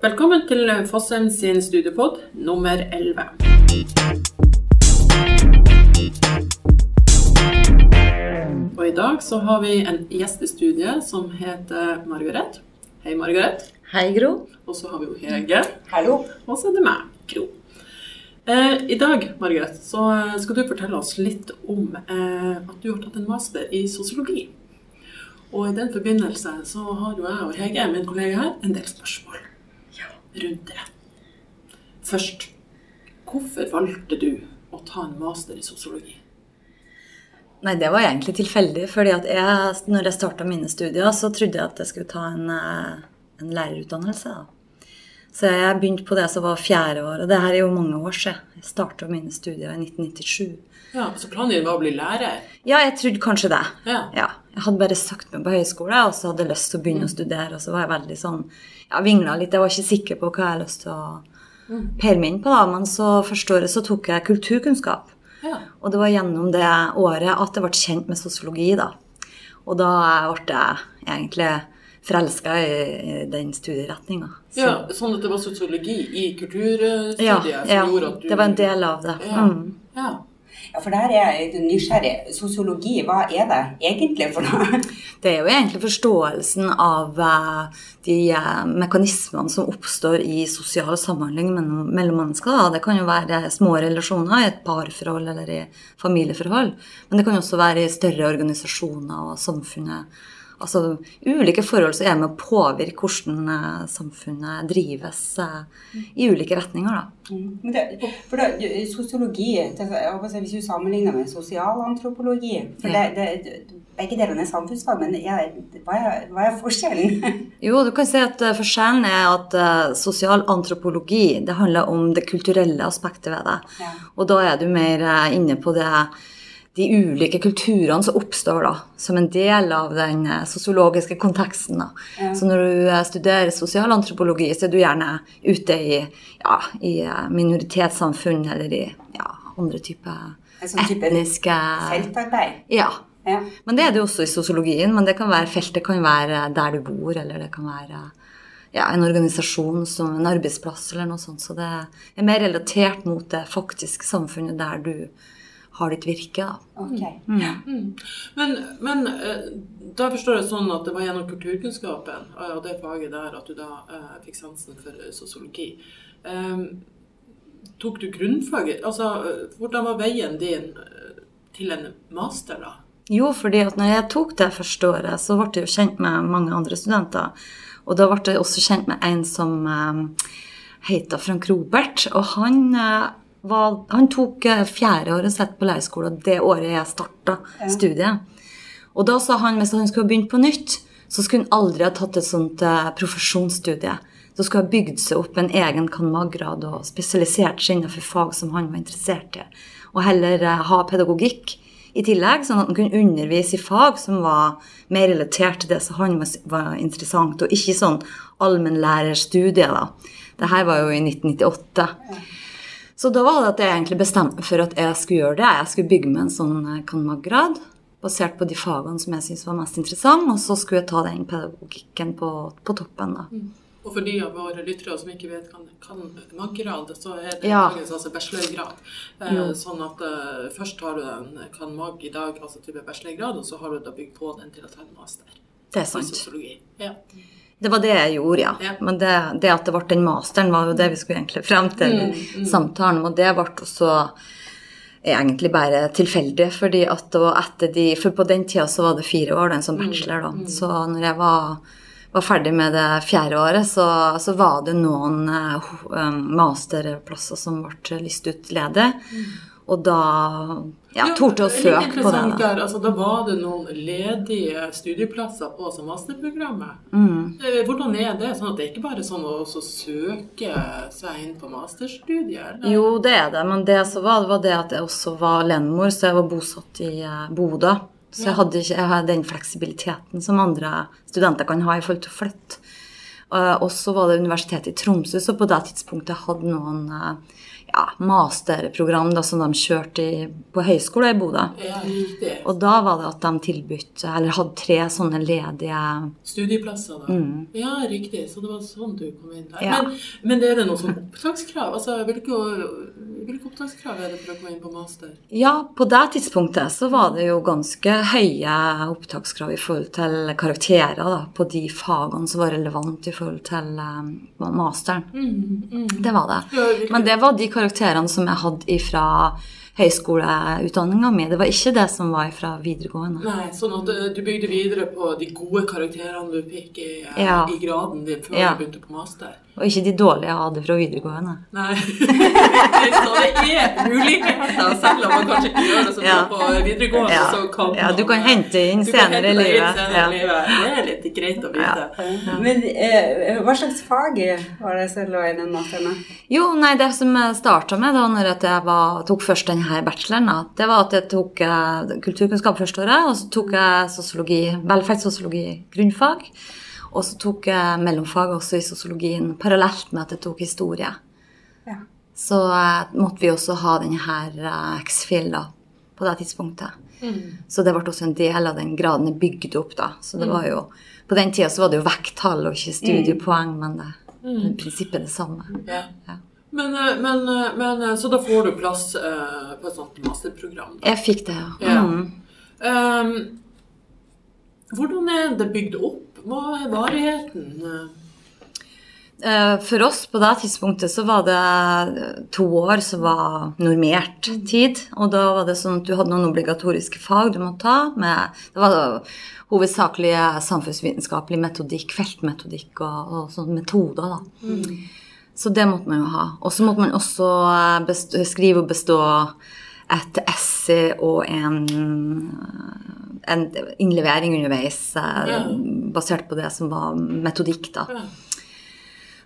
Velkommen til Fossheim sin studiepod nummer 11. Og i dag så har vi en gjest i studiet som heter Margaret. Hei, Margaret. Hei, Gro. Og så har vi jo Hege. Hallo. Og så er det meg, Gro. Eh, I dag Margaret, så skal du fortelle oss litt om eh, at du har tatt en master i sosiologi. Og i den forbindelse så har jo jeg og Hege, min kollega her, en del spørsmål rundt det. Først, hvorfor valgte du å ta en master i sosiologi? Nei, det var egentlig tilfeldig. fordi at jeg, når jeg starta mine studier, så trodde jeg at jeg skulle ta en, eh, en lærerutdannelse. da. Så jeg begynte på det som var fjerde år, og det her er jo mange år siden. Jeg starta mine studier i 1997. Ja, Så planen din var å bli lærer? Ja, jeg trodde kanskje det. Ja. Jeg hadde bare sagt meg på høyskole, og så hadde jeg lyst til å begynne å studere. Og så var jeg veldig sånn Ja, vingla litt. Jeg var ikke sikker på hva jeg hadde lyst til å peile meg inn på, da. Men så første året så tok jeg kulturkunnskap. Ja. Og det var gjennom det året at jeg ble kjent med sosiologi, da. Og da ble jeg egentlig forelska i, den studieretninga. ja, Sånn at det var sosiologi i kulturstudiet ja, som ja, gjorde at du det var en del av det. Ja. Mm. ja. Ja, for der er jeg nysgjerrig. Sosiologi, hva er det egentlig for noe? Det er jo egentlig forståelsen av eh, de eh, mekanismene som oppstår i sosial samhandling mellom, mennesker. Det kan jo være små relasjoner i et parforhold eller i familieforhold. Men det kan også være i større organisasjoner og samfunnet. Altså ulike forhold som er med å påvirke hvordan eh, samfunnet drives eh, i ulike retninger. Da. Men det, for da, Sosiologi, si, hvis du sammenligner med sosialantropologi for Ja. det, det, Begge delene er samfunnsfag, men jeg, hva, er, hva er forskjellen? Jo, du kan si at eh, Forskjellen er at uh, sosial det handler om det kulturelle aspektet ved det. Ja. Og da er du mer inne på det, de ulike kulturene som oppstår da, som en del av den eh, sosiologiske konteksten. Da. Ja. Så når du eh, studerer sosialantropologi, så er du gjerne ute i, ja, i eh, minoritetssamfunn eller i ja, andre typer sånn type etniske Feltarbeid? Ja. Ja. Men det er det også i sosiologien. Men det kan være feltet kan være der du bor, eller det kan være ja, en organisasjon som en arbeidsplass eller noe sånt. Så det er mer relatert mot det faktiske samfunnet der du har ditt virke. da. Okay. Mm. Men, men eh, da forstår jeg sånn at det var gjennom kulturkunnskapen eh, og det faget der at du da eh, fikk sansen for eh, sosiologi. Ehm, tok du grunnfaget? Altså, eh, hvordan var veien din eh, til en master, da? Jo, fordi at når jeg tok det første året, så ble jeg jo kjent med mange andre studenter. Og da ble jeg også kjent med en som eh, heter Frank Robert. Og han, eh, var, han tok eh, fjerde året sitt på leirskole det året jeg starta studiet. Og da sa han hvis han skulle begynt på nytt, så skulle han aldri ha tatt et sånt eh, profesjonsstudie. Så skulle ha bygd seg opp en egen cand.mag.-grad og spesialisert seg innenfor fag som han var interessert i. Og heller eh, ha pedagogikk i tillegg, sånn at han kunne undervise i fag som var mer relatert til det som han var, var interessant, og ikke sånn allmennlærerstudie. da. Det her var jo i 1998. Så da var det at jeg egentlig bestemte meg for at jeg skulle gjøre det. Jeg skulle bygge meg en sånn eh, cand.mag.-grad basert på de fagene som jeg syntes var mest interessante, og så skulle jeg ta den pedagogikken på, på toppen. da. Og for de av våre lyttere som ikke vet kan, kan mag-grad, så er det Ja. faktisk altså bachelorgrad. Eh, sånn at eh, først har du en kan mag i dag, altså type bachelorgrad, og så har du da bygd på den til å ta en master Det er sant. i sosiologi. Ja. Det var det jeg gjorde, ja. Ja. Men det, det at det ble den masteren, var jo det vi skulle egentlig frem til i samtalen. Og det ble også egentlig bare tilfeldig, fordi at det var etter de For på den tida så var det fire år, den som bachelor, da. Så når jeg var, var ferdig med det fjerde året, så, så var det noen uh, masterplasser som ble lyst ut ledig. Og da ja, torde å søke på det. Der, altså, da var det noen ledige studieplasser på som masterprogrammet. Mm. Eh, Hvordan er det? Sånn at det er ikke bare sånn å søke seg inn på masterstudier? eller? Jo, det er det, men det som var, det var det at jeg også var lenmor, så jeg var bosatt i eh, Bodø. Så jeg hadde ikke jeg hadde den fleksibiliteten som andre studenter kan ha i forhold til å flytte. Eh, og så var det Universitetet i Tromsø så på det tidspunktet hadde noen ja, masterprogram da, som de kjørte i, på høyskole i Bodø. Ja. Og da var det at de tilbudt, eller hadde tre sånne ledige Studieplasser, da. Mm. Ja, riktig. Så det var sånn du kom inn der. Ja. Men, men er det noe sånn opptakskrav? Altså, hvilke, hvilke opptakskrav er det for å komme inn på master? Ja, på det tidspunktet så var det jo ganske høye opptakskrav i forhold til karakterer da, på de fagene som var relevant i forhold til um, masteren. Det var det. Men det var de karakterene som jeg hadde fra høyskoleutdanninga mi. Det var ikke det som var fra videregående. Nei, sånn at eh, du bygde videre på de gode karakterene du fikk i, eh, Ja. i graden din før Ja. du begynte på master. Og ikke de dårlige jeg hadde fra videregående. Nei. så det er muligheter, selv om man kanskje ikke gjør det så bra Ja. på videregående. Ja. Så kan Ja, du man, kan hente inn du kan senere i livet. senere Ja. i livet. Det er litt greit å vite. Men eh, hva slags fag var det som lå i den masteren? Jo, nei, det som jeg starta med da når jeg var, tok først denne bacheloren, det var at jeg tok eh, kulturkunnskap første året, og så tok jeg sosiologi, velferdssosiologi grunnfag. Og så tok jeg mellomfag også i sosiologien parallelt med at jeg tok historie. Ja. Så eh, måtte vi også ha denne her eh, X-FIL på det tidspunktet. Så det ble også en del av den graden jeg bygde opp da. Så det var jo, på den tida så var det jo vekttall og ikke studiepoeng, men det, i prinsippet det samme. Ja. Ja. Men, eh, men, eh, men, eh, så da får du plass eh, på et sånt masterprogram. Da. Jeg fikk det, ja. Ja. Mm. Ehm, hvordan er det bygd opp? Hva er varigheten? For oss på det tidspunktet så var det to år som var normert tid. Og da var det sånn at du hadde noen obligatoriske fag du måtte ta. Med, det var hovedsakelig samfunnsvitenskapelig metodikk, feltmetodikk og, og sånne metoder. da. Så det måtte man jo ha. Og så måtte man også eh, best skrive og bestå et essay og en, en innlevering underveis eh, Ja. basert på det som var metodikk. da. Ja.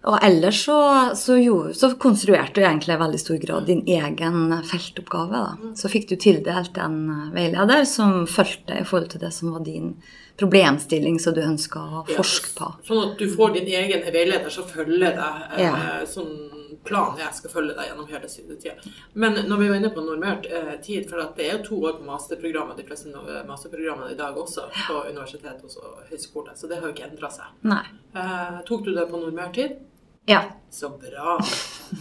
Og ellers så, så, gjorde, så konstruerte du egentlig i veldig stor grad din egen feltoppgave. Da. Så fikk du tildelt en veileder som fulgte i forhold til det som var din problemstilling som du ønsker å forske på. Sånn at du får din egen veileder som følger deg. Eh, Ja. Sånn plan jeg skal følge deg gjennom hele studietida. Men når vi var inne på normert eh, tid, for det er jo to år på masterprogrammet, de fleste masterprogrammene i dag også, på universitet og så høyskole, så det har jo ikke endra seg. Nei. Eh, tok du det på normert tid? Ja. Så bra.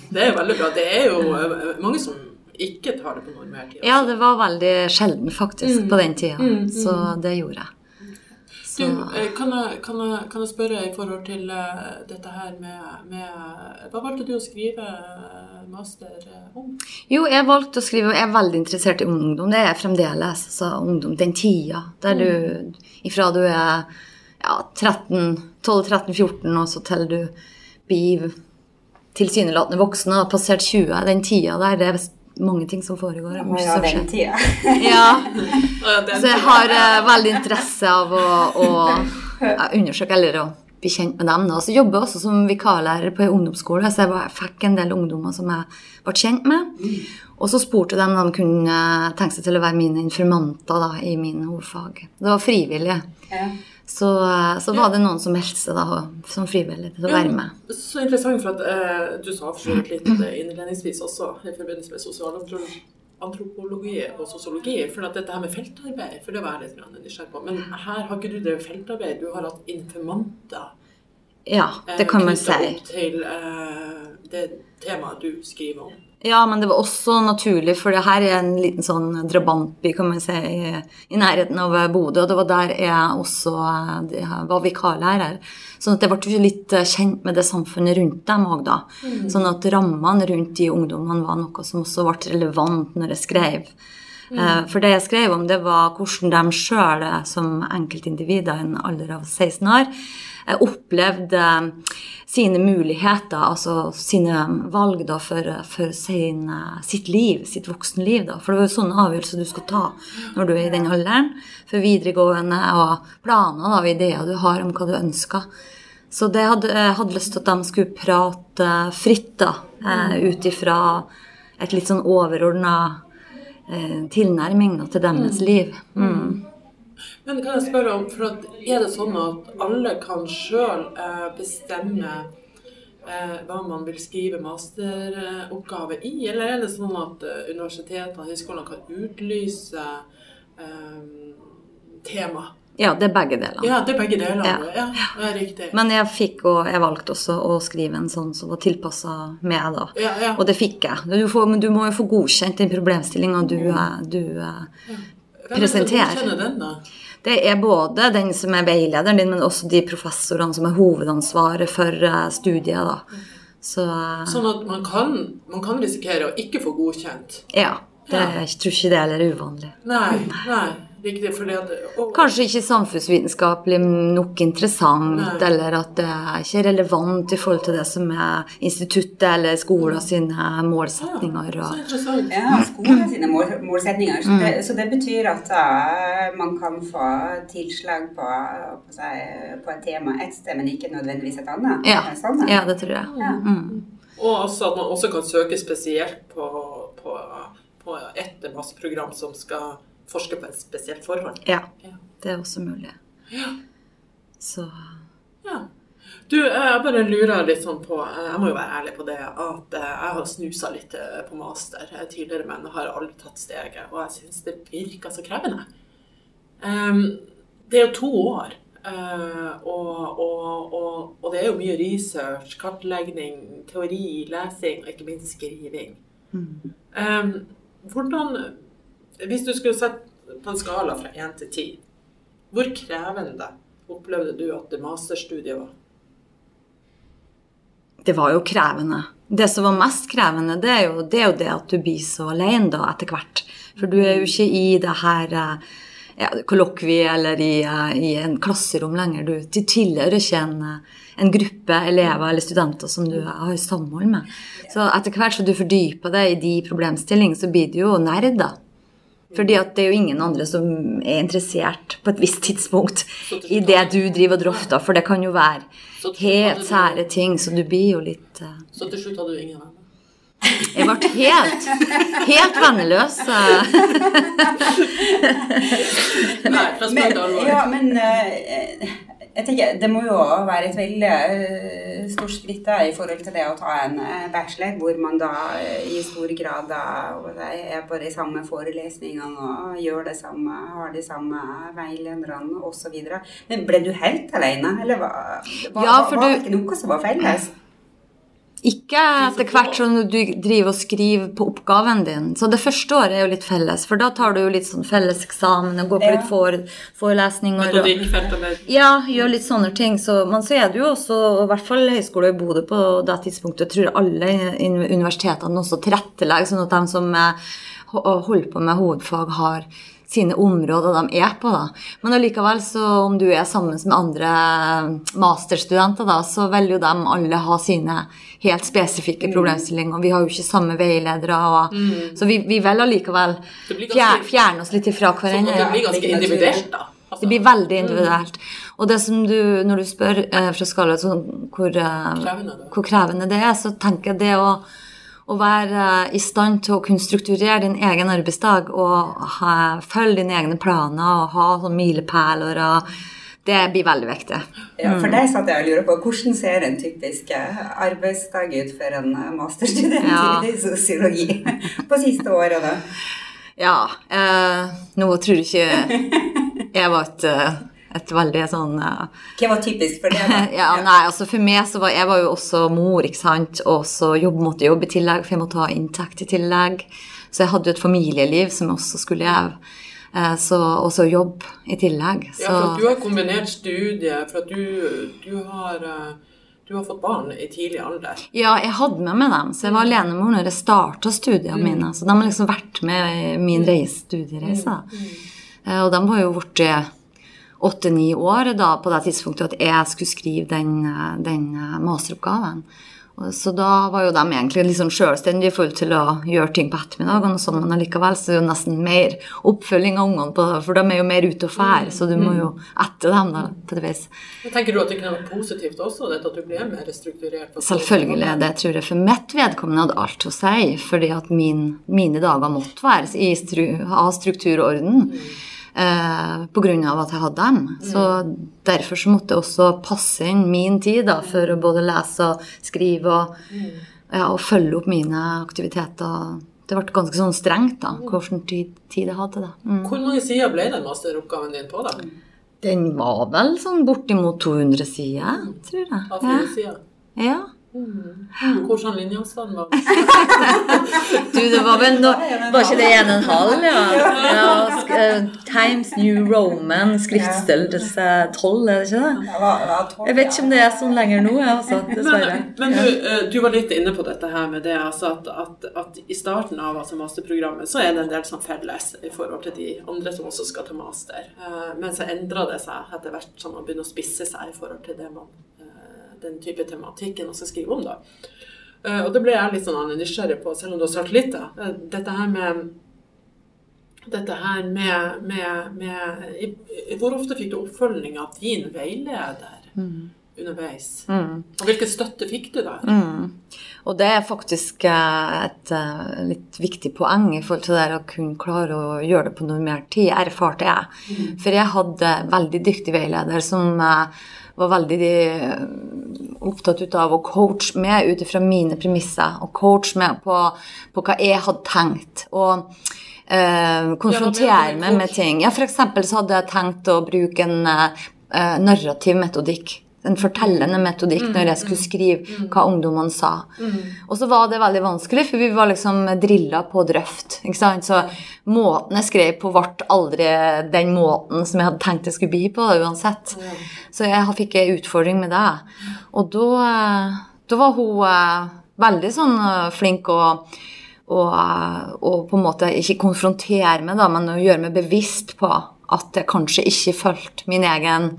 Det er veldig bra. Det er jo eh, mange som ikke tar det på normert tid. ja, det var veldig sjelden faktisk Mm. på den tida. Mm, Så det gjorde jeg. Så, Du, kan jeg, kan, jeg, kan jeg spørre i forhold til eh, dette her med, med Hva valgte du å skrive eh, master eh, om? jo, jeg valgte å skrive, jeg er veldig interessert i ungdom. Det er jeg fremdeles. Altså ungdom, den tida der du Ifra du er ja, 13, 12-13-14, og så til du blir tilsynelatende voksen og har passert 20, den tida der, det er mange ting som foregår. Ja, Mye som den tida. Ja, så jeg har uh, veldig interesse av å, å uh, undersøke eller å bli kjent med dem. Og Så jobber jeg også som vikarlærer på en ungdomsskole, så jeg var, fikk en del ungdommer som jeg ble kjent med. Og så spurte de om de kunne tenke seg til å være mine informanter da, i mine hovedfag. Det var frivillige. Ja. Så, eh, så var det noen som meldte seg da, som frivillig til å være med. Ja, Så interessant, for at eh, du sa for litt innledningsvis også, i forbindelse med sosialantropologi og sosiologi. For at dette her med feltarbeid, for det var jeg litt nysgjerrig på. Men her har ikke du drevet feltarbeid, du har hatt informanter. Ja, eh, det kan man si. opp til eh, det temaet du skriver om. Ja, men det var også naturlig, for det her er en liten sånn drabantby, kan man si, i, i nærheten av Bodø. Og det var der jeg også eh, var vikarlærer. Sånn at jeg ble litt eh, kjent med det samfunnet rundt dem òg, da. Sånn at rammene rundt de ungdommene var noe som også ble relevant når jeg skrev. Mm. For det jeg skrev om, det var hvordan de sjøl som enkeltindivider i en alder av 16 år eh, opplevde sine muligheter, altså sine valg da, for, for sin, eh, sitt liv, sitt voksenliv. Da. For det var jo sånne avgjørelser du skal ta når du er i den alderen. For videregående og planer og ideer du har om hva du ønsker. Så det hadde, jeg hadde lyst til at de skulle prate fritt da, eh, ut ifra et litt sånn overordna tilnærming da, til deres liv. Mm. Men kan jeg spørre om, for er det sånn at alle kan sjøl eh, bestemme eh, hva man vil skrive masteroppgave i, eller er det sånn at eh, universitetene og høyskolene kan utlyse eh, tema? Ja, det er begge deler. Ja, det er begge deler. Ja. Ja, er riktig. Men jeg fikk, og jeg valgte også å skrive en sånn som var tilpassa meg, da. ja, ja. Og det fikk jeg. Du får, men du må jo få godkjent den problemstillinga du, du Hvem er det som presenterer. den, da? Det er både den som er veilederen din, men også de professorene som er hovedansvaret for eh, studiet. da. Så eh, Sånn at man kan, man kan risikere å ikke få godkjent. ja. Det, Ja. jeg tror ikke det er uvanlig. Nei, nei, riktig. Fordi at og, Kanskje ikke samfunnsvitenskapelig nok interessant, Nei. eller at det er ikke relevant i forhold til det som er instituttet eller skolen sine målsetninger. Så interessant. Ja, skolen sine mål, målsetninger. Så det, så det betyr at eh, man kan få tilslag på, på, seg, på et tema ett sted, men ikke nødvendigvis et annet. ja, sånn, ja, det tror jeg. Ja. Mm. Og altså at man også kan søke spesielt på, på, på et masterprogram som skal forske på et spesielt forhold. Ja, Ja. det er også mulig. Ja. Så Ja. Du, jeg bare lurer litt sånn på Jeg må jo være ærlig på det at eh, jeg har snusa litt eh, på master eh, tidligere, men har aldri tatt steget. Og jeg syns det virker så krevende. Em, det er jo to år. eh, og, og, og, og det er jo mye research, kartlegging, teori, lesing og ikke minst skriving. Em, hvordan Hvis du skulle sett på en skala fra én til ti, hvor krevende opplevde du at det masterstudiet var? det var jo krevende. Det som var mest krevende, det er jo det, er jo det at du blir så alene da etter hvert. For du er jo ikke i det her eh, ja, kollokviet eller i, eh, i en klasserom lenger. Du, tilhører ikke en, eh, en gruppe elever eller studenter som du har samhold med. Så etter hvert som du fordyper deg i de problemstillingene, så blir du jo nerd, da. Fordi at det er jo ingen andre som er interessert på et visst tidspunkt i det du driver og drøfter, for det kan jo være helt sære ting, så du blir jo litt uh, Så til slutt hadde du ingen venner? Jeg ble helt, helt venneløs. eh. Nei, fra spøk Men, til alvor. ja, men eh, jeg tenker, det må jo være et veldig eh, stort skritt da, i forhold til det å ta en eh, bachelor, hvor man da eh, i stor grad da, er på de samme forelesningene og gjør det samme, har de samme veilederne osv. Men ble du helt alene, eller var, var, Ja, var, var du- det ikke noe som var felles? Ikke etter hvert som du driver og skriver på oppgaven din. Så det første året er jo litt felles, for da tar du jo litt sånn felles eksamen og går på litt for, forelesninger. og- Ja, gjør litt sånne ting. Så, men så er det jo også, i hvert fall Høgskolen i Bodø på det tidspunktet, jeg tror alle universitetene også tilrettelegger sånn at de som eh, holder på med hovedfag, har sine områder de er på. da. Men allikevel, så om du er sammen med andre masterstudenter, da, så vil jo de alle ha sine helt spesifikke problemstillinger. Vi har jo ikke samme veiledere, og, så vi, vi vil allikevel Det fjer, fjerne oss litt ifra hverandre. det blir ganske individuelt, da. Altså, Det blir veldig individuelt. Og det som du, når du spør eh, fra skala sånn, hvor, eh, hvor krevende det er, så tenker jeg det å, å være eh, i stand til å kunne strukturere din egen arbeidsdag og ha, følge dine egne planer og ha sånn milepæler og Det blir veldig viktig. Ja, for deg satt jeg og lurer på hvordan ser en typisk eh, arbeidsdag ut for en eh, masterstudent Ja. i sosiologi på siste året, da? Ja. Eh, nå tror jeg ikke jeg var et, et veldig sånn uh, Hva var typisk for det? da? ja, nei, altså for meg så var jeg var jo også mor, ikke sant, og så jobb, måtte jobbe i tillegg, for jeg måtte ha inntekt i tillegg. Så jeg hadde jo et familieliv som jeg også skulle leve, eh, så også jobb i tillegg. Så, Ja, for at du har kombinert studie, for at du, du har eh, du har fått barn i tidlig alder. ja, jeg hadde med meg dem, så jeg var alenemor når jeg starta studiene mine. Så de har liksom vært med i min reise, studiereise. Mm. Mm. Og de var jo blitt åtte-ni år da, på det tidspunktet at jeg skulle skrive den, eh, den eh, masteroppgaven. Så da var jo de egentlig liksom selvstendige i forhold til å gjøre ting på ettermiddagen, sånn, men allikevel så er det jo nesten mer oppfølging av ungene, på, for de er jo mer ute og fær, så du må jo etter dem da, på et vis. Men Tenker du at det kunne vært positivt også, dette at du ble mer strukturert? Selvfølgelig, det tror jeg for mitt vedkommende hadde alt å si, fordi at min, mine dager måtte være i stru, av struktur og orden. Eh, av at jeg hadde dem. Så derfor så måtte jeg også passe inn min tid da, for å både lese og skrive og, ja, og følge opp mine aktiviteter. Det ble ganske sånn strengt da, hvilken tid, tid jeg hadde. da. Mm. Hvor mange sider ble den masteroppgaven din på, da? Den var vel sånn bortimot 200 sider, tror jeg. Av fire sider? Ja. Hvordan linjeavstand var? Du, det var vel no, Var ikke det en og en halv, ja? ja eh, Times New Roman, skriftstørrelse 12, er det ikke det? Jeg vet ikke om det er sånn lenger nå, altså, dessverre. Men, men du, eh, du var litt inne på dette her med det altså at, at, at i starten av altså masterprogrammet så er det en del som felles i forhold til de andre som også skal ta master. Eh, Men så endrer det seg etter hvert som man begynner å spisse seg i forhold til det man, den type tematikken man skal skrive om. da. Eh, Og det ble jeg litt sånn nysgjerrig på, selv om du har sagt litt. da. Eh, Dette her med dette her med, med, med Hvor ofte fikk du oppfølging av din veileder underveis? Og hvilken støtte fikk du der? Mm. Og det er faktisk eh, et litt viktig poeng i forhold til det å kunne klare å gjøre det på noe mer tid, erfarte jeg. For jeg hadde veldig dyktig veileder som var veldig eh, opptatt ut av å coache meg ut ifra mine premisser, og coache meg på, på hva jeg hadde tenkt. Og eh, konfrontere meg med ting. Ja, eksempel så hadde jeg tenkt å bruke en eh, narrativ metodikk. En fortellende metodikk når jeg skulle skrive hva ungdommene sa. Og så var det veldig vanskelig, for vi var liksom drilla på drøft. ikke sant? Så måten jeg skrev på, ble aldri den måten som jeg hadde tenkt jeg skulle bli på, uansett. Så jeg fikk en utfordring med det. Og da, da var hun eh, veldig sånn eh, flink og og, og på en måte ikke konfrontere meg, da, men å gjøre meg bevisst på at jeg kanskje ikke fulgte min egen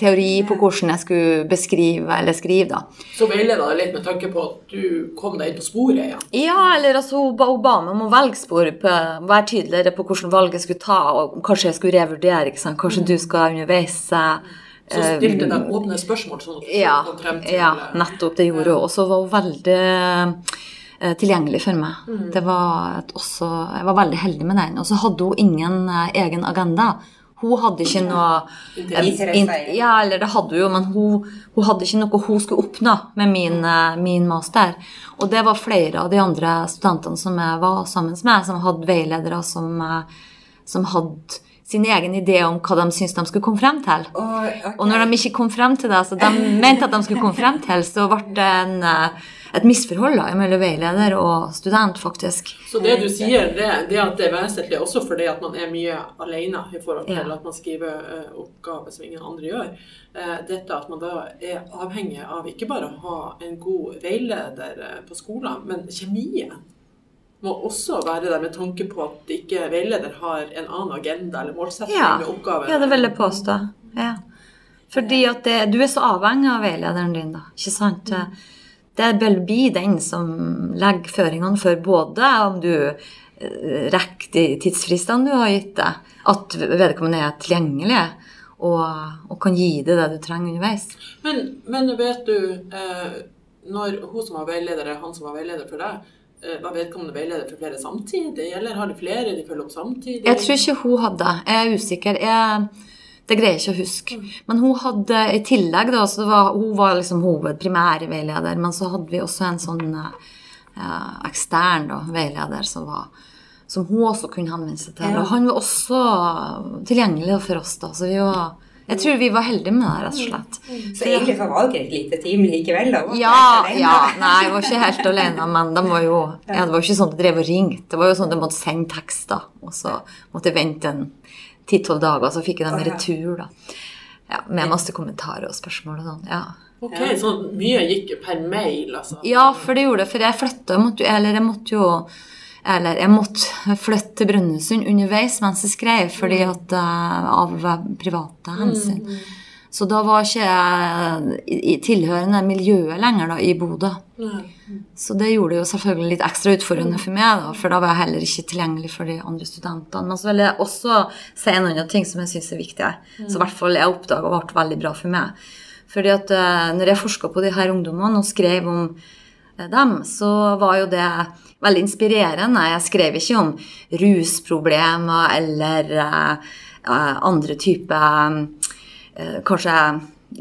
teori på hvordan jeg skulle beskrive eller skrive. da. Så veileda deg litt med tanke på at du kom deg inn på sporet Ja, Ja, eller altså, hun ba, meg om å velge spor, på, være tydeligere på hvordan valg jeg skulle ta, og kanskje jeg skulle revurdere. ikke sant? Kanskje du skal underveis eh, Så stilte deg åpne spørsmål, sånn at du ja, kom frem til ja, nettopp. Det gjorde hun. Og så var hun veldig eh, tilgjengelig for meg. Mm. Det var et også, jeg var veldig heldig med den. Og så hadde hun ingen eh, egen agenda. Hun hadde ikke noe in- Ja, eller det hadde hun jo, men hun, hun hadde ikke noe hun skulle oppnå med min, eh, min master. Og det var flere av de andre studentene som jeg var sammen med, som hadde veiledere som, eh, som hadde sin egen idé om hva de syntes de skulle komme frem til. Og, okay. Og når de ikke kom frem til det, så de mente at de skulle komme frem til, så ble det en, eh, et misforhold da, mellom veileder og student, faktisk. Så det du sier, det, det at det er vesentlig også fordi at man er mye alene i forhold til Ja. at man skriver eh, oppgaver som ingen andre gjør. Eh, dette at man da er avhengig av ikke bare å ha en god veileder eh, på skolen, men kjemien må også være der med tanke på at ikke veileder har en annen agenda eller målsetting Ja, med oppgaven. ja det vil jeg påstå. Ja. Fordi at det, du er så avhengig av veilederen din, da. Ikke sant? Det vil bli den som legger føringene for både om du eh, rekker de tidsfristene du har gitt deg, at vedkommende er tilgjengelig og, og kan gi deg det du trenger underveis. Men, men vet du, eh, når hun som var veileder, er han som var veileder for deg, eh, var vedkommende veileder for flere samtidig, eller har de flere de følger opp samtidig? Jeg tror ikke hun hadde. Jeg er usikker. Jeg, det greier jeg ikke å huske. Men hun hadde i tillegg, da, var, hun var liksom hovedprimære veileder, men så hadde vi også en sånn eh, ekstern da, veileder som var som hun også kunne henvende seg til. Ja. Og han var også tilgjengelig for oss, da. Så vi var Jeg tror vi var heldige med det, rett og slett. Så egentlig så var dere et lite team likevel? da? Ja, ja. Nei, jeg var ikke helt alene, men de var jo ja, Det var jo ikke sånn at de drev og ringte. Det var jo sånn at de måtte sende tekster, og så måtte jeg vente en ti-tolv dager, så fikk jeg dem i retur, da. Ja, med masse kommentarer og spørsmål og sånn. Ja. Ok, så mye gikk per mail, altså? ja, for det gjorde det. For jeg flytta, Eller jeg måtte jo eller jeg måtte flytte til Brønnøysund underveis mens jeg skrev, fordi at eh, av private hensyn. Så da var ikke jeg i, i tilhørende miljøet lenger da, i Bodø. Så det gjorde det jo selvfølgelig litt ekstra utfordrende for meg, da, for da var jeg heller ikke tilgjengelig for de andre studentene. Men så vil jeg også si en annen ting som jeg syns er viktig, som i hvert fall jeg oppdaga ble veldig bra for meg. Fordi at eh, når jeg forska på de her ungdommene og skrev om dem, så var jo det veldig inspirerende. Jeg skrev ikke om rusproblemer eller uh, andre typer Kanskje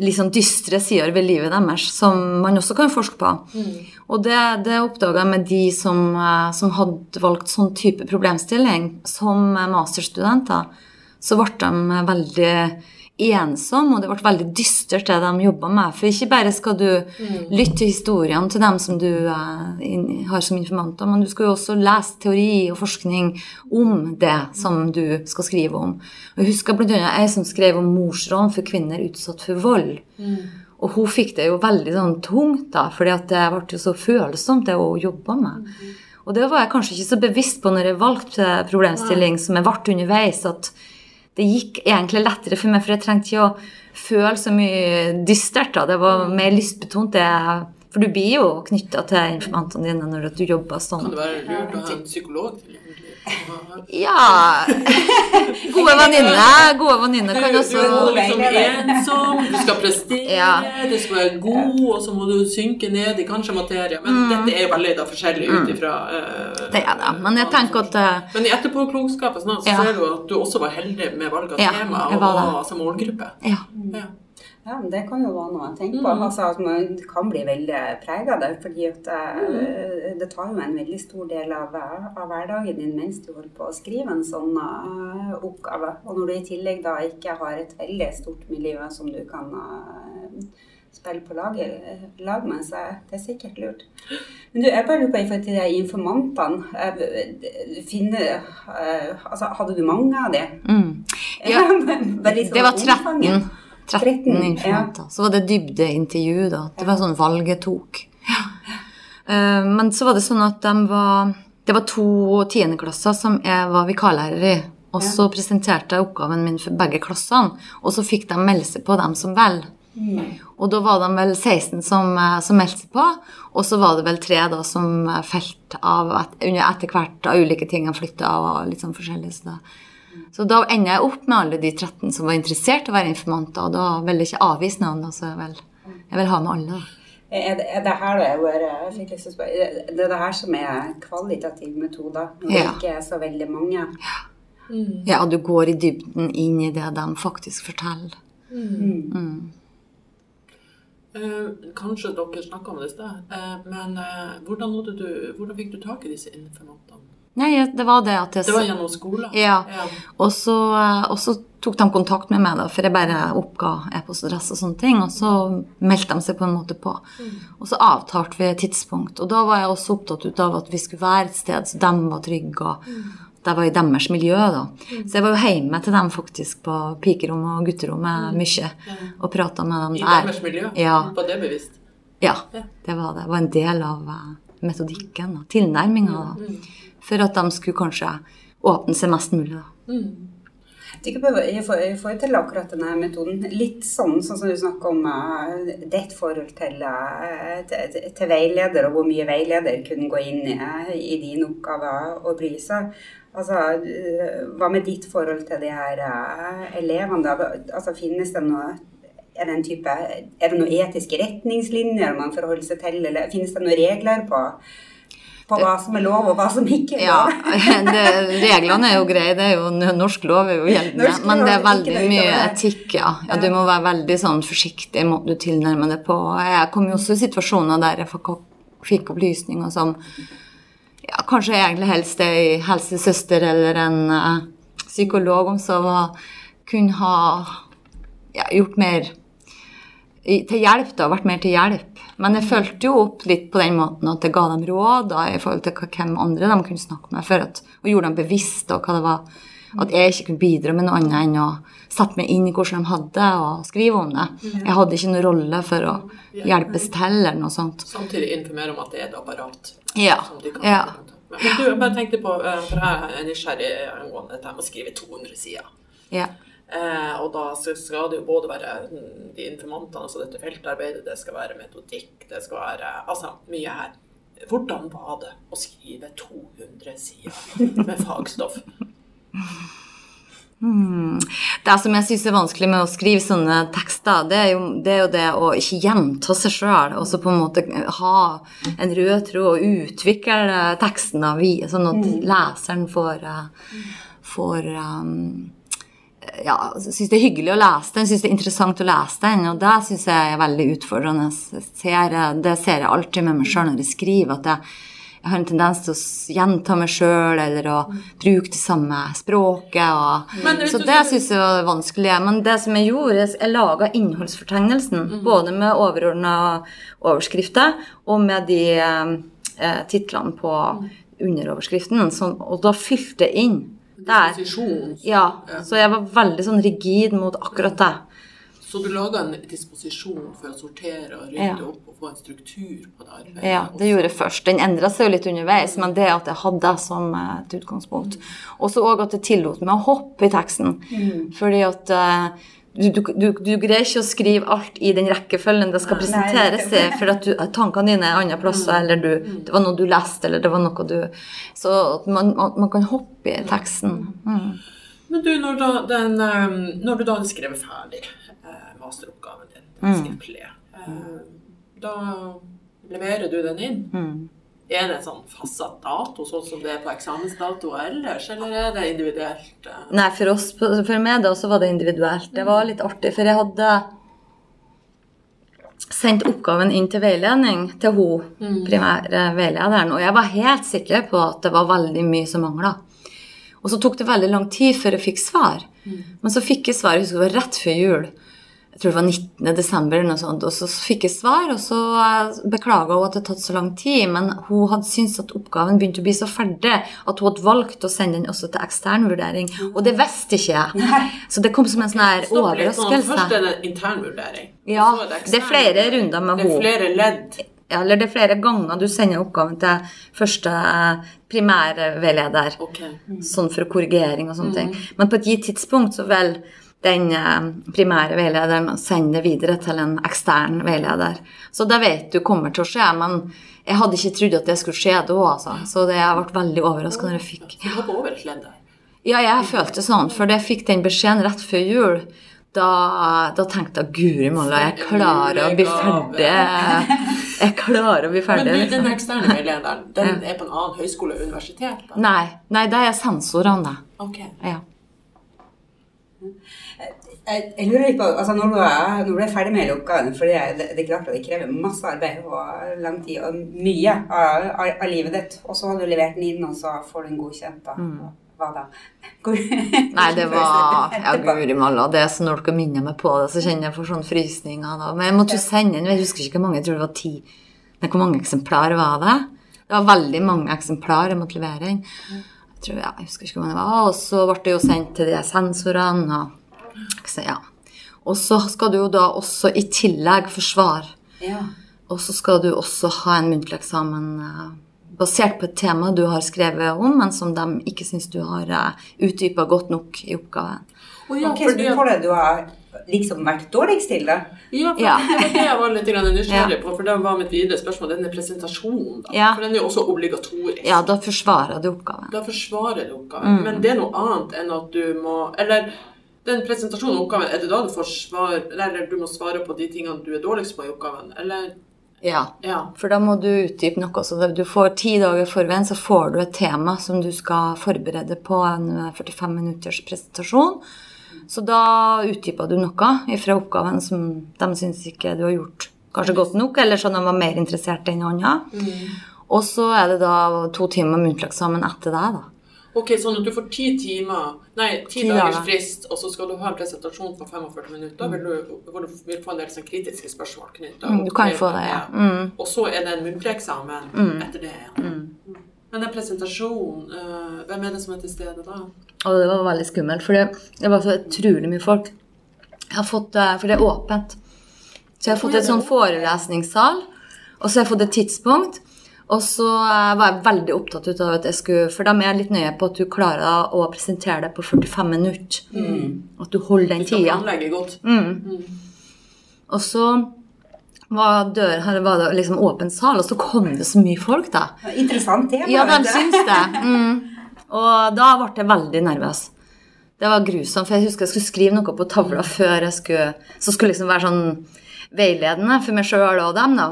litt sånn dystre sider ved livet deres som man også kan forske på. Mm. Og det, det oppdaga jeg med de som, uh, som, hadde valgt sånn type problemstilling som masterstudenter. Så ble de veldig ensom, og det ble veldig dystert, det de jobba med. For ikke bare skal du mm. lytte til historiene til dem som du in, har som informanter, men du skal jo også lese teori og forskning om det som du skal skrive om. Og Jeg husker bl.a. ei som skrev om morsrån for kvinner utsatt for vold. Mm. Og hun fikk det jo veldig sånn tungt, da, fordi at det ble jo så følsomt, det hun jobba med. Mm. Og det var jeg kanskje ikke så bevisst på når jeg valgte problemstilling som jeg ble underveis. at det gikk egentlig lettere for meg, for jeg trengte ikke å føle så mye dystert. Da. Det var mer lystbetont. Det, for du blir jo knytta til informantene dine når du jobber sånn. Kan det være lurt å ha en psykolog til? Ja Gode venninner gode venninner kan også Du er liksom ensom, du skal prestere, ja. du skal være god, og så må du synke ned i kanskje materie. Men mm. dette er veldig da forskjellig ut mm. ifra uh, Det er det. Men jeg tenker at uh, Men i etterpåklokskapet så ja. ser du at du også var heldig med valg av ja, tema og som målgruppe. Ja. ja. Ja, men Det kan jo være noe å tenke på. Mm. Altså, at Man kan bli veldig prega av det. fordi at mm. det tar jo en veldig stor del av, av, hverdagen din mens du holder på å skrive en sånn uh, oppgave. Og når du i tillegg da ikke har et veldig stort miljø som du kan uh, spille på lag, lag med, så det er sikkert lurt. Men du, jeg bare lurer på i forhold til de informantene. Finne, altså, hadde du mange av dem? Mm. Ja, det var 13. 13 informanter. Ja. Så var det dybdeintervju, da. Det var sånn valget tok. Ja. Uh, men så var det sånn at de var Det var to tiendeklasser som jeg var vikarlærer i. Og så presenterte jeg oppgaven min for begge klassene, og så fikk de melde seg på, dem som vel. Mm. Og da var de vel 16 som, eh, som, meldte seg på, og så var det vel tre da som felt av et, etter hvert av ulike ting. De flytta og litt sånn forskjellig. Så da så da ender jeg opp med alle de 13 som var interessert i å være informanter, og da vil jeg ikke avvise noen. Altså jeg, vil, jeg vil ha med alle. Er det, er det her å spørre, det er det her som er kvalitativ metode, når ja. det ikke er så veldig mange? Ja. Mm. ja, du går i dybden inn i det de faktisk forteller. Mm. Mm. Eh, kanskje dere snakka om det i sted, eh, men eh, hvordan, du, hvordan, fikk du tak i disse informantene? Nei, det var det at jeg Det var gjennom skolen? Ja. ja. Og, så, og, så, tok de kontakt med meg, da, for jeg bare oppga e-postadresse og sånne ting. Og så meldte de seg på en måte på. Mm. Og så avtalte vi et tidspunkt. Og da var jeg også opptatt av at vi skulle være et sted så de var trygge. og mm. Det var i deres miljø, da. Mm. Så jeg var jo hjemme til dem faktisk på pikerommet og gutterommet mm. mye. Og prata med dem der. I deres miljø? Ja. Var det bevisst? Ja, det var det. Det var en del av metodikken metodikken. Tilnærminga. da. Mm, mm for at de skulle kanskje åpne seg mest mulig. Mm. Jeg forhold til akkurat denne metoden, litt sånn, sånn som du snakker om uh, ditt forhold til, uh, til, til, veileder, og hvor mye veileder kunne gå inn uh, i din oppgave og bry seg. Altså, hva med ditt forhold til de her elevene? da? Altså, Finnes det noe er det, type, er det noen etiske retningslinjer man forholder seg til, eller finnes det noen regler på på hva som er lov, og hva som ikke er lov. Ja, det, Reglene er jo greie, det er jo, norsk lov er jo gjeldende. Men det er veldig mye etikk, ja. ja. Du må være veldig sånn forsiktig i måten du tilnærmer deg på. Jeg kom jo også i situasjoner der jeg fikk opplysninger som ja, kanskje egentlig helst ei helsesøster eller en uh, psykolog om så kunne ha ja, gjort mer til hjelp, da, vært mer til hjelp. Men jeg fulgte jo opp litt på den måten at jeg ga dem råd da, i forhold til hvem andre de kunne snakke med, for at, og gjorde dem bevisst hva det var. At jeg ikke kunne bidra med noe annet enn å sette meg inn i hvordan de hadde og skrive om det. Jeg hadde ikke noen rolle for å hjelpes til eller noe sånt. Samtidig informere om at det er et apparat. Ja. ja. Men du, jeg bare tenkte på, eh, for jeg er nysgjerrig angående dette med å skrive 200 sider. Ja. Eh, og da skal det jo både være de informantene, altså dette feltarbeidet, det skal være metodikk, det skal være altså mye her. Hvordan var det å skrive 200 sider med fagstoff? Hmm. Det som jeg syns er vanskelig med å skrive sånne tekster, det er jo det, er jo det å ikke gjenta seg sjøl, og så på en måte ha en rød tråd og utvikle teksten sånn at leseren får, eh, får um, ja, syns det er hyggelig å lese den, syns det er interessant å lese den. Og det syns jeg er veldig utfordrende. Ser, det ser jeg alltid med meg sjøl når jeg skriver, at jeg, jeg, har en tendens til å gjenta meg sjøl eller å bruke det samme språket. Og, så det syns jeg var vanskelig. Men det som jeg gjorde, jeg laga innholdsfortegnelsen. Mm. Både med overordna overskrifter og med de eh, titlene på mm. underoverskriften. Som, og da fylte jeg inn der. Ja, så jeg var veldig sånn rigid mot akkurat det. Så du laga en disposisjon for å sortere og rydde ja. opp og få en struktur på det arbeidet? Ja, det gjorde jeg først. Den endra seg jo litt underveis, men det at jeg hadde det som et utgangspunkt. Også Og så òg at jeg tillot meg å hoppe i teksten. Mm. Fordi at uh, du, du, du, du, greier ikke å skrive alt i den rekkefølgen det skal presenteres i, for at tankene dine er andre plasser, mm. eller du, det var noe du leste, eller det var noe du Så man, man, kan hoppe i teksten. Mm. Men du, når, da, den, um, når du da hadde skrevet ferdig eh, masteroppgaven din, skriftlig, mm. da leverer du den inn? Mm. Er det sånn fastsatt dato, sånn som det er på eksamensdato ellers, eller er det individuelt? Nei, for, oss, for meg da så var det individuelt. Det var litt artig, for jeg hadde sendt oppgaven inn til veiledning til hun mm. primære veilederen, og jeg var helt sikker på at det var veldig mye som mangla. Og så tok det veldig lang tid før jeg fikk svar. Mm. Men så fikk jeg svar, jeg husker det var rett før jul jeg tror det var 19. desember, eller noe sånt, og så fikk jeg svar. Og så eh, beklaga hun at det hadde tatt så lang tid, men hun hadde syntes at oppgaven begynte å bli så ferdig at hun hadde valgt å sende den også til ekstern vurdering. Og det visste ikke jeg. Så det kom som en sånn her overraskelse. Først er det intern vurdering. Ja, det, det, er flere runder med henne. Det er flere ledd. Ja, eller det er flere ganger du sender oppgaven til første eh, primærveileder. Okay. Mm. Sånn for korrigering og sånne mm. ting. Men på et gitt tidspunkt så vel den eh, primære veilederen og sende det videre til en ekstern veileder. Så det vet du kommer til å skje, men jeg hadde ikke trodd at det skulle skje da, altså. Så det, jeg ble veldig overraska når jeg fikk Du et? Ja, jeg følte sånn, for jeg fikk den beskjeden rett før jul. Da, da tenkte jeg guri malla, jeg klarer å bli ferdig. Jeg klarer å bli ferdig. Men den liksom. eksterne veilederen, den er på en annen høyskole og universitet? Da? Nei, nei, det er sensorene. Okay. Ja. Jeg, lurer litt på, altså Når du er, når du er ferdig med hele oppgaven, for det, det, er klart at det krever masse arbeid og lang tid og mye av, av, av livet ditt, og så har du levert den inn, og så får du den godkjent. da. Mm. Hva da? Hvor, Nei, det var Ja, guri malla. Det er så når dere minner meg på det, så kjenner jeg for sånne frysninger. Da. Men jeg måtte jo sende den. Jeg husker ikke hvor mange, jeg tror det var ti. Men hvor mange eksemplar var det? Det var veldig mange eksemplar jeg måtte levere inn. Jeg tror, jeg, jeg husker ikke hvor det var. Og så ble det jo sendt til de sensorene. og ja. Og så skal du jo da også i tillegg forsvare. Ja. Og så skal du også ha en muntlig eksamen uh, basert på et tema du har skrevet om, men som de ikke syns du har eh, utdypa godt nok i oppgaven. Oh, ja, okay, for du får det du har liksom vært dårligst til, da? Ja, for ja. det var det jeg var litt nysgjerrig på. For det var mitt videre spørsmål. Denne presentasjonen, da. Ja. For den er jo også obligatorisk. Ja, da forsvarer du oppgaven. Da forsvarer du oppgaven. Mm. Men det er noe annet enn at du må Eller den presentasjonen og oppgaven, er det da du får svar, eller du må svare på de tingene du er dårligst på i oppgaven, eller? Ja, ja. for da må du utdype noe. Så du får ti dager forveien, så får du et tema som du skal forberede på en 45 minutters presentasjon. Så da utdypa du noe fra oppgaven som de syns ikke du har gjort kanskje godt nok, eller så de var mer interessert enn andre. Mm. Og så er det da to timer muntlig eksamen etter deg, da. Ok, Sånn at du får ti timer, nei, ti, dagers frist, og så skal du ha en presentasjon på 45 minutter. Vil du, hvor du vil få en del sånn kritiske spørsmål knytta mm, Du kan få det, ja. Mm. Og så er det en muntlig eksamen mm. etter det. Ja. Men den presentasjonen, uh, hvem er det som er til stede da? Og det var veldig skummelt, for det, var så utrolig mye folk. Jeg har fått, uh, For det er åpent. Så jeg har fått et sånn forelesningssal, og så har jeg fått et tidspunkt. Og så eh, var jeg veldig opptatt av at jeg skulle For de er litt nøye på at du klarer å presentere deg på 45 minutter. Mm. At du holder den tida. Du skal planlegge godt. Mm. Mm. Og så var, dør, var det liksom åpen sal, og så kom det så mye folk, da. Interessant tema. Ja, de syns det. Mm. Og da ble jeg veldig nervøs. Det var grusomt, for jeg husker jeg skulle skrive noe på tavla før jeg skulle Så skulle liksom være sånn veiledende for meg sjøl og dem, da.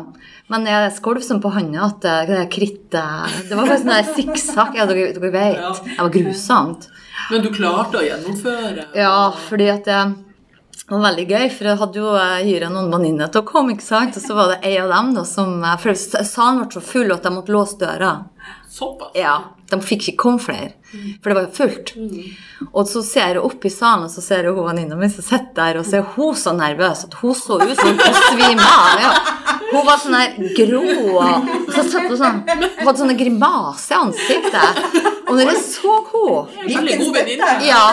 Men jeg skolv som på handa at det, det krittet Det var bare sånn der sikksakk. Ja, dere, dere vet. Det var grusomt. Men du klarte å gjennomføre? Ja, fordi at det var veldig gøy, for jeg hadde jo hyra noen venninner til å komme, ikke sant? og så var det ei av dem da som For salen ble så full at de måtte låse døra. Såpass? Ja, De fikk ikke komme flere, for det var jo fullt. Og så ser jeg opp i salen, og så ser jeg hun venninna mi som sitter der, og så er hun så nervøs at hun så ut som hun svime av. Ja. Hun var sånn her grå og så satt hun sånn, hun hadde sånne grimaser i ansiktet. Og når jeg så henne ja,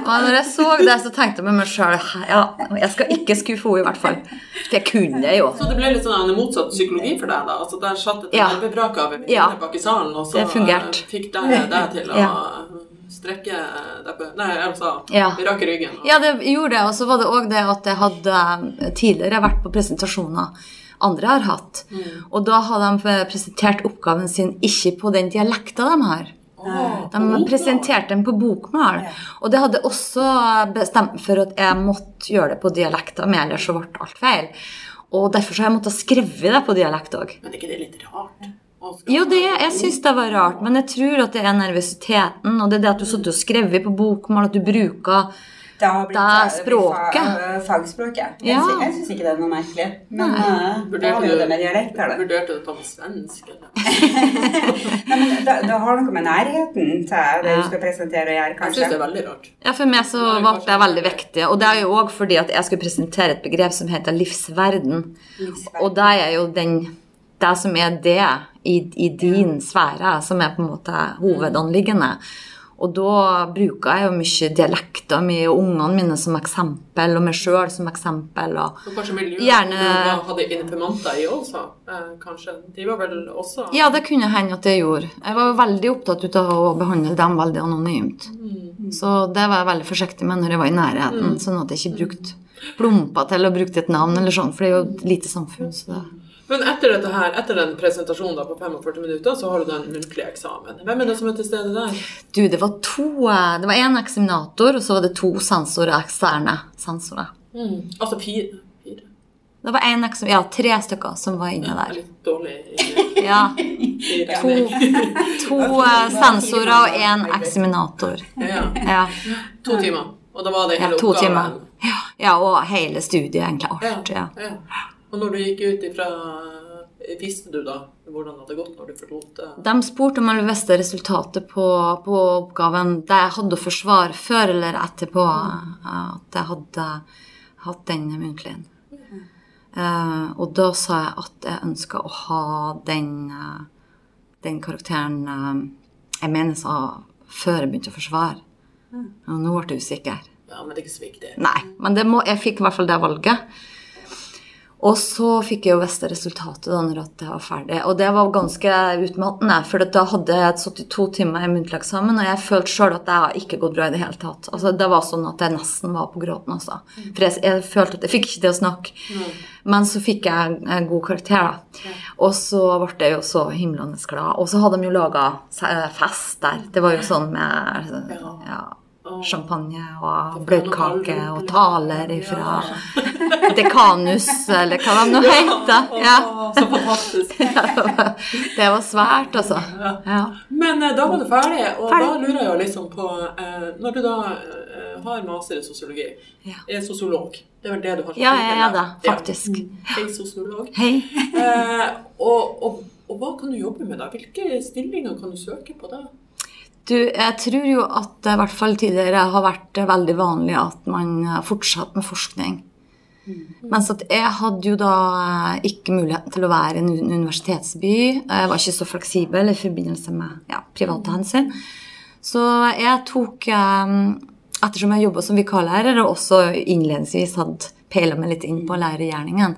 og når jeg så det, så tenkte jeg med meg sjøl ja, jeg skal ikke skuffe henne, i hvert fall. For jeg kunne det jo. Så det ble litt sånn en motsatt psykologi for deg, da? Altså Der satt et Ja. nervebrak av en Ja. venninne bak i salen, og så Det eh, fikk deg det til å Ja. strekke deg på Nei, altså Ja. rake ryggen. og- Ja, det gjorde det. Og så var det òg det at jeg hadde eh, tidligere vært på presentasjoner andre har hatt. Og da hadde de presentert oppgaven sin ikke på den dialekta de har. De presenterte den på bokmål. Og det hadde også bestemt for at jeg måtte gjøre det på dialekta, men ellers så ble alt feil. Og derfor så har jeg måttet skrive det på dialekt òg. Men er ikke det litt rart? Jo, det, jeg syns det var rart, men jeg tror at det er nervøsiteten, og det er det at du satt og skrev på bokmål, at du bruker Det har blitt Det eh, språket. fa- fagspråket. Jeg, Ja. sy- jeg syns ikke det er noe merkelig. Men Nei. eh, har Vurderte jo du, det med dialekt her, da. vurderte du å ta med svensk? Eller? Nei, men det, det har noe med nærheten til det Ja. du skal presentere å gjøre, kanskje. Jeg syns det er veldig rart. Ja, For meg så ble det veldig viktig. Og det er jo òg fordi at jeg skulle presentere et begrep som heter livsverden. Livsverden. Og det er jo den, det som er det i, i din sfære, som er på en måte hovedanliggende. Og da bruker jeg jo mye dialekter med ungene mine som eksempel, og meg sjøl som eksempel. Og Og kanskje miljøet Gjerne- hadde informanter i også? Eh, kanskje. De var vel også ja, det kunne hende at jeg gjorde. Jeg var jo veldig opptatt av å behandle dem veldig anonymt. Så det var jeg veldig forsiktig med når jeg var i nærheten, sånn at jeg ikke brukte plumper til å bruke et navn eller sånn, for det er jo et lite samfunn. Så det Men etter dette her, etter den presentasjonen da på 45 minutter, så har du den muntlige eksamen. Hvem er det som er til stede der? Du, det var to eh, Det var én eksaminator, og så var det to sensorer, eksterne sensorer. Altså fire. fire. Det var en ja, tre stykker som var inne er der. litt dårlig Ja. To, to eh, sensorer og én eksaminator. Ja. Ja, To timer. Og da var det ja hele to oppgaven. timer. Ja, ja, og hele studiet, egentlig. Ja, Alt. Ja. Og når du gikk ut ifra Visste du da hvordan det hadde gått når du forlot det? De spurte om jeg visste resultatet på, på oppgaven det jeg hadde å forsvare før eller etterpå at jeg hadde hatt den muntligen. Mm. Uh, og da sa jeg at jeg ønska å ha den, uh, den karakteren uh, jeg mener sa før jeg begynte å forsvare. Og nå ble jeg usikker. Ja, men det er ikke så viktig. Nei, men det må, jeg fikk i hvert fall det valget. Og så fikk jeg jo visst resultatet da når jeg var ferdig. Og det var ganske utmattende, for da hadde jeg 72 timer i muntlig eksamen, og jeg følte sjøl at det har ikke gått bra i det hele tatt. Altså, det var sånn at jeg nesten var på gråten, altså. For jeg, jeg følte at jeg fikk ikke til å snakke. Men så fikk jeg en god karakter, da. Og så ble jeg jo så himlende glad. Og så hadde de jo laga fest der. Det var jo sånn med ja, champagne og bløtkake og taler ifra dekanus, eller hva det nå heter. Ja. Så fantastisk. Det var svært, altså. Ja. Men eh, da var du ferdig, og da lurer jeg liksom på eh, Når du da eh, har master i sosiologi, er sosiolog Det er vel det du har Ja, jeg er det, faktisk. Hei, sosiolog. Hei. Og, og, og hva kan du jobbe med da? Hvilke stillinger kan du søke på da? Du, jeg tror jo at det i hvert fall tidligere har vært veldig vanlig at man fortsatt med forskning. Mens at jeg hadde jo da eh, ikke muligheten til å være i en universitetsby. Jeg var ikke så fleksibel i forbindelse med ja, private hensyn. Så jeg tok eh, Ettersom jeg jobba som vikarlærer og også innledningsvis hadde peila meg litt inn på lærergjerningen,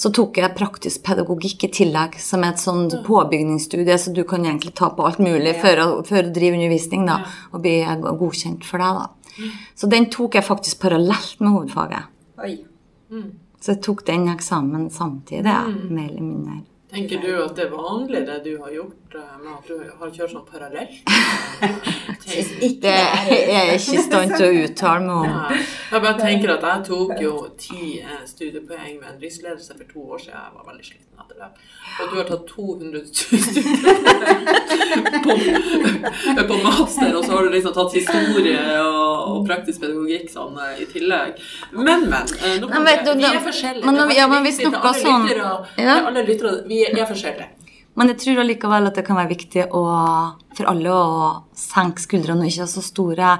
så tok jeg praktisk pedagogikk i tillegg, som er et sånt påbygningsstudie, så du kan egentlig ta på alt mulig for å, for å drive undervisning da, og bli godkjent for det. da. Så den tok jeg faktisk parallelt med hovedfaget. Oi. Så jeg tok den eksamen samtidig, ja, mer eller mindre. Tenker du at det er vanlig det du har gjort, eh, med at du har kjørt sånn parallelt? Tenk- Det er jeg ikke i stand til å uttale meg om. Ja. Jeg bare tenker at jeg tok jo ti eh, studiepoeng med en driftsledelse for to år siden. Jeg var veldig sliten etter det. Og du har tatt 200 studiepoeng på, på master, og så har du liksom tatt historie og, og praktisk pedagogikk sånn eh, i tillegg. Men, men. Nå, Nei, vet det. vi er forskjellige. men Det er ja, men vi snakker sånn- Alle lyttere, vi er forskjellige. Men jeg tror allikevel at det kan være viktig å, for alle å senke skuldrene og ikke ha så store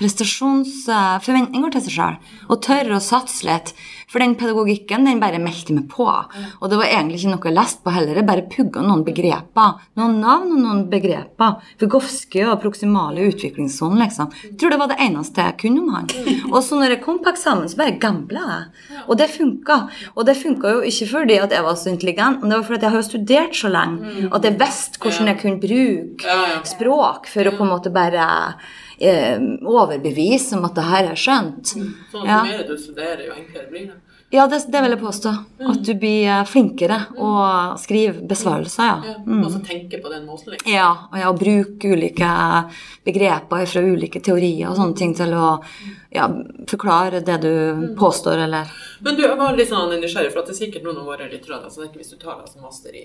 prestasjonsforventninger til seg sjøl. Og tørre å satse litt. For den pedagogikken den bare meldte meg på. Og det var egentlig ikke noe jeg leste på heller. Jeg bare pugga noen begreper. Noen navn og noen begreper. Vygotsky og proksimale utviklingssonen, liksom. Jeg tror det var det eneste jeg kunne om han. Og så når jeg kom på eksamen, så bare gambla jeg. Og det funka. Og det funka jo ikke fordi at jeg var så intelligent, men det var fordi jeg har jo studert så lenge at jeg visste hvordan jeg kunne bruke språk for å på en måte bare eh, overbevise om at det her er skjønt. Sånn Ja. at jo mer du studerer, jo enklere blir det. Ja, det, det vil jeg påstå. At du blir eh, flinkere å skrive besvarelser, Ja. Mm. Og så tenke på den måten. Liksom. Ja, og ja, bruke ulike begreper fra ulike teorier og sånne ting til å ja, forklare det du påstår, eller Men du, jeg var litt sånn nysgjerrig, for det er sikkert noen av våre lyttere altså, Hvis du tar altså, master i,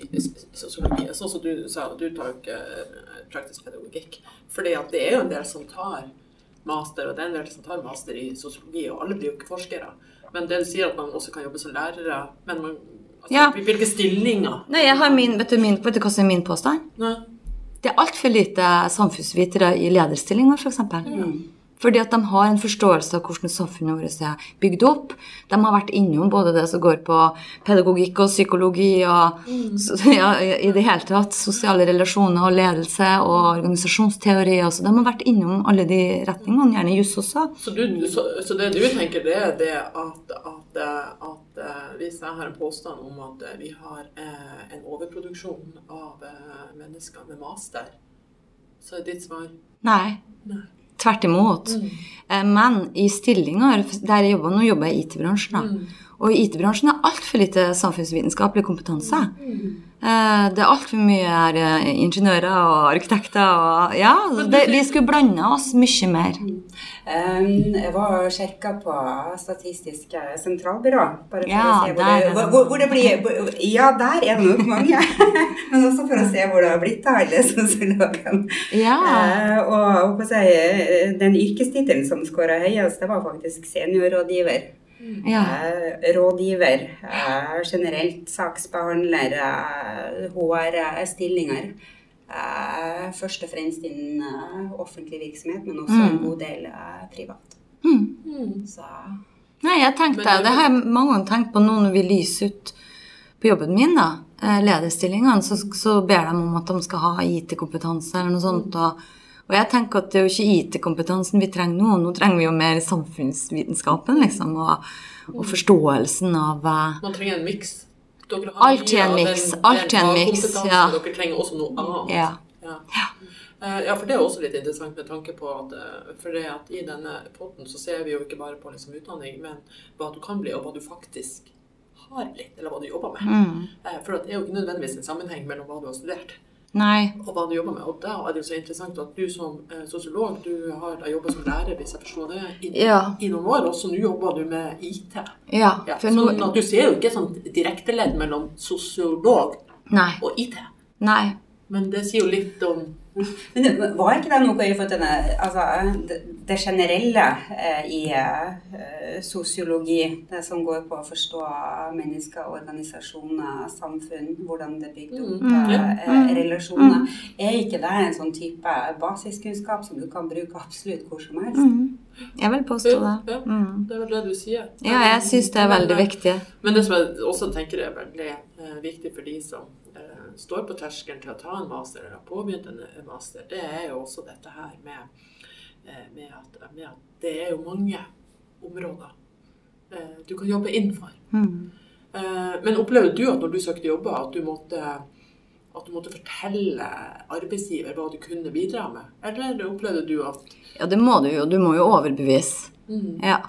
sosiologi, sånn som du sa, du tar jo ikke eh, praktisk pedagogikk. At det er jo en del som tar master, og det er en del som tar master i sosiologi, og alle blir jo ikke forskere. Men det sier at man også kan jobbe som lærere, men man, altså, Ja. hvilke stillinger? Nei, jeg har min, vet du, min, vet du hva som er min påstand? Nei. Det er altfor lite samfunnsvitere i lederstillinger, f.eks. Fordi at de har en forståelse av hvordan samfunnet vårt er bygd opp. De har vært innom både det som går på pedagogikk og psykologi og så, ja, i det hele tatt sosiale relasjoner og ledelse og organisasjonsteori. Også. de har vært innom alle de retningene, gjerne juss også. Så, du, så, så det du tenker, det er det at, at, eh, at eh, hvis jeg har en påstand om at eh, vi har eh, en overproduksjon av eh, mennesker med master, så er ditt svar Nei. nei. Tvert imot. Mm. Men i stillinger der jeg jobber, Nå jobber jeg i IT-bransjen. da. Og i IT-bransjen er altfor lite samfunnsvitenskapelig kompetanse. Eh, Det er altfor mye er, eh, ingeniører og arkitekter og Ja, det, vi skulle blanda oss mye mer. Jeg var og sjekka på Statistisk sentralbyrå. Bare for Ja, å se hvor det, hvor, hvor det blir Ja, der er det nok mange. Men også for å se hvor det har blitt av alle sosiologene. Ja. Eh, og eh, den yrkestittelen som skåra høyest, det var faktisk seniorrådgiver. ja. Eh, rådgiver, eh, generelt saksbehandler, eh, HR-stillinger. Eh, først og fremst innen eh, offentlig virksomhet, men også en god del eh, privat. Mm. Så Nei, jeg tenkte, det har jeg mange ganger tenkt på nå når vi lyser ut på jobben min, da, eh, lederstillingene, så, så ber de om at de skal ha IT-kompetanse eller noe sånt. Og, og jeg tenker at det er jo ikke IT-kompetansen vi trenger nå, nå trenger vi jo mer samfunnsvitenskapen, liksom, og, og forståelsen av Man trenger en miks. Dere har Alt i en den- alt i en miks. ja. Dere trenger også noe annet. Ja. Ja. Eh, Ja, for det er også litt interessant med tanke på at, eh, for det at i denne potten så ser vi jo ikke bare på liksom utdanning, men hva du kan bli, og hva du faktisk har litt, eller hva du jobber med. mm, Eh, For det er jo ikke nødvendigvis en sammenheng mellom hva du har studert Nei. og hva du jobber med. Og da er det jo så interessant at du som eh, sosiolog, du har jobba som lærer, hvis jeg forstår det, i, Ja. i noen år, og så nå jobber du med IT. Ja. Ja, For nå sånn at du ser jo ikke sånn direkteledd mellom sosiolog og IT. Nei. Men det sier jo litt om Men var ikke det noe i forhold til denne, altså, det, det generelle eh, i eh, sosiologi, det som går på å forstå mennesker, organisasjoner, samfunn, hvordan det er bygd opp, Mm, ja. eh, relasjoner, er ikke det en sånn type basiskunnskap som du kan bruke absolutt hvor som helst? Mm. Jeg vil påstå det. Ja, ja. det er vel det du sier. Ja, jeg syns det er veldig viktig. Men det som jeg også tenker er veldig viktig for de som står på terskelen til å ta en master, eller har påbegynt en master, det er jo også dette her med, eh, med, at, med at det er jo mange områder eh, du kan jobbe innenfor. Mm. Men opplevde du at når du søkte jobber, at du måtte at du måtte fortelle arbeidsgiver hva du kunne bidra med? Eller opplevde du at Ja, det må du jo. Du må jo overbevise. mm, Ja.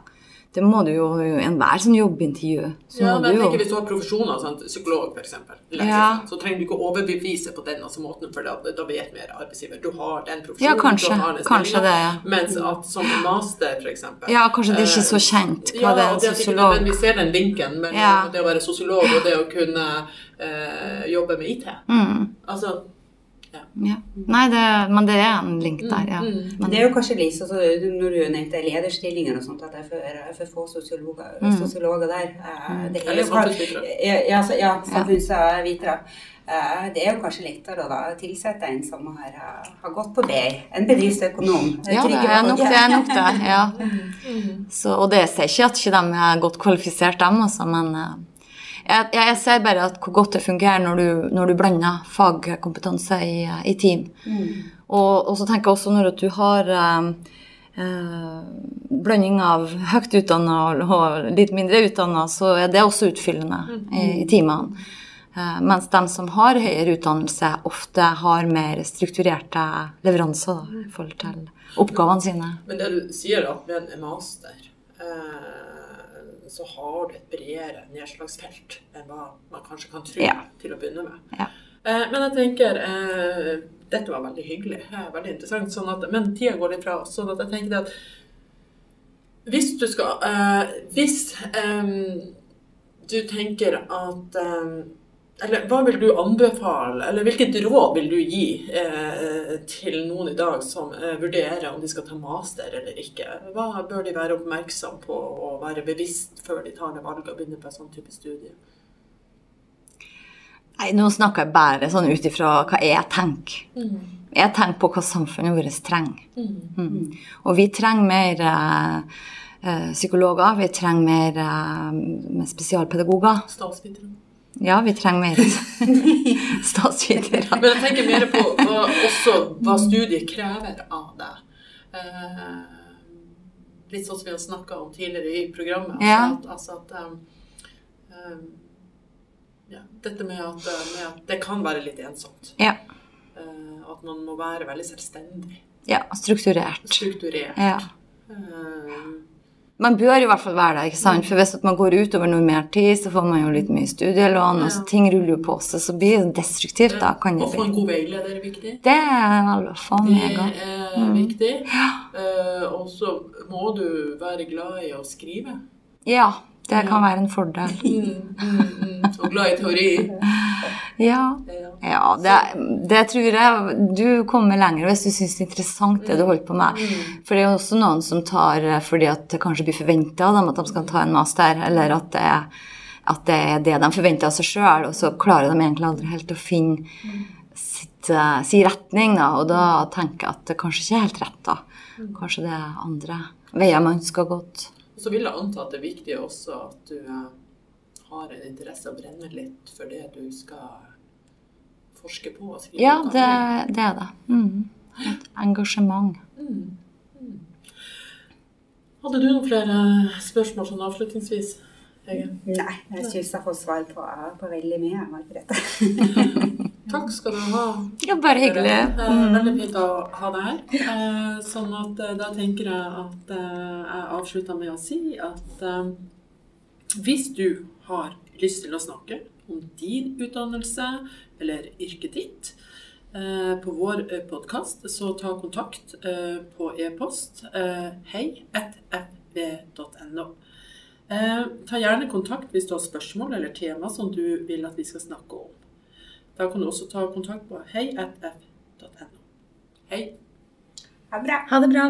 Det må du jo i enhver sånn jobbintervju. Så Ja, men jeg tenker jo Hvis du har profesjoner, sant? psykolog f.eks., Ja. så trenger du ikke overbevise på den altså måten, for da, da vet mer arbeidsgiver. Du har den profesjonen. Ja, kanskje. du har den Kanskje det, ja. Mens at som master, f.eks. Ja, kanskje det er ikke så kjent hva det er en men vi sosiolog ser den linken mellom Ja. det å være sosiolog og det å kunne eh, jobbe med IT. mm, Altså, ja. Nei, det, men det er en link der, ja. mm. Men det er jo kanskje litt altså, når du nevnte lederstillinger og sånt, at det er for, for få sosiologer, Mm. sosiologer der. Eh, Det er Eller jo samfunnsvitere. Ja, ja, så- ja samfunnsvitere. Eh, Det er jo kanskje lettere å da tilsette en som har, eh, har gått på BI, en bedriftsøkonom. Ja, det er nok det. Er nok det ja. Så, og det sier ikke at ikke de er godt kvalifisert, dem, altså, men jeg, jeg ser bare at hvor godt det fungerer når du, når du blander fagkompetanse i, i team. Og, og så tenker jeg også når du har eh, eh, blanding av høyt utdanna og, og litt mindre utdanna, så er det også utfyllende i, i teamene. Eh, mens de som har høyere utdannelse, ofte har mer strukturerte leveranser da, i forhold til oppgavene sine. Men det du sier at med en master, eh, så har du et bredere nedslagsfelt enn hva man kanskje kan tro Ja. til å begynne med. Ja. Eh, men jeg tenker eh, Dette var veldig hyggelig, eh, veldig interessant, sånn at, men tida går litt fra oss. sånn at jeg tenker at hvis du skal Hvis du tenker at Eller hva vil du anbefale, eller hvilket råd vil du gi eh, til noen i dag som eh, vurderer om de skal ta master eller ikke? Hva bør de være oppmerksom på og være bevisst før de tar det valget og begynner på en sånn type studie? Nei, nå snakker jeg bare sånn ut ifra hva jeg tenker. Jeg tenker på hva samfunnet vårt trenger. Mm. Og vi trenger mer eh, eh, psykologer, vi trenger mer eh, spesialpedagoger. Statsvitere. Ja, vi trenger mer statsvitere. Men jeg tenker mer på hva, også hva studiet krever av deg. Eh, litt sånn som vi har snakka om tidligere i programmet. Altså Ja. at, altså at um, um, ja, Dette med at, uh, med at det kan være litt ensomt. Ja. Eh, at man må være veldig selvstendig. ja, strukturert. Strukturert. Ja. Eh, Man bør i hvert fall være det, ikke sant? For hvis man går utover noe mer tid, så får man jo litt mye studielån, og så ting ruller jo på seg, så blir det destruktivt, da kan det Å få en god veileder er viktig. Det er i hvert fall Det er er viktig. Eh, og så må du være glad i å skrive. Ja, det kan være en fordel. Mm, mm, mm. Og glad i teori. Ja. Ja. Det, det tror jeg du kommer lenger hvis du syns det er interessant det du holder på med. For det er jo også noen som tar eh, fordi at det kanskje blir forventa av dem at de skal ta en master, eller at det, er- at det er det de forventer av seg sjøl, og så klarer de egentlig aldri helt å finne sitt, eh, sin retning, da, og da tenker jeg at det kanskje ikke er helt rett, da. Kanskje det er andre veier man skal gått. Og så vil jeg anta at det er viktig også at du eh, har en interesse og brenner litt for det du skal forske på og Ja, det, det er det. Mm. Et engasjement. Hadde du noen flere spørsmål sånn avslutningsvis? Hege? Nei, jeg syns jeg får svar på, på veldig mye, Margrethe. Takk skal du ha. Ja, bare hyggelig. Eh, Veldig fint å ha deg her. Eh, Sånn at eh, da tenker jeg at jeg avslutter med å si at hvis du har lyst til å snakke om din utdannelse eller yrket ditt eh, på vår podkast, så ta kontakt eh, på e-post eh, hei.fv.no. Eh, Ta gjerne kontakt hvis du har spørsmål eller tema som du vil at vi skal snakke om. Da kan du også ta kontakt på hei.f.no. Hei. Ha det bra. Ha det bra.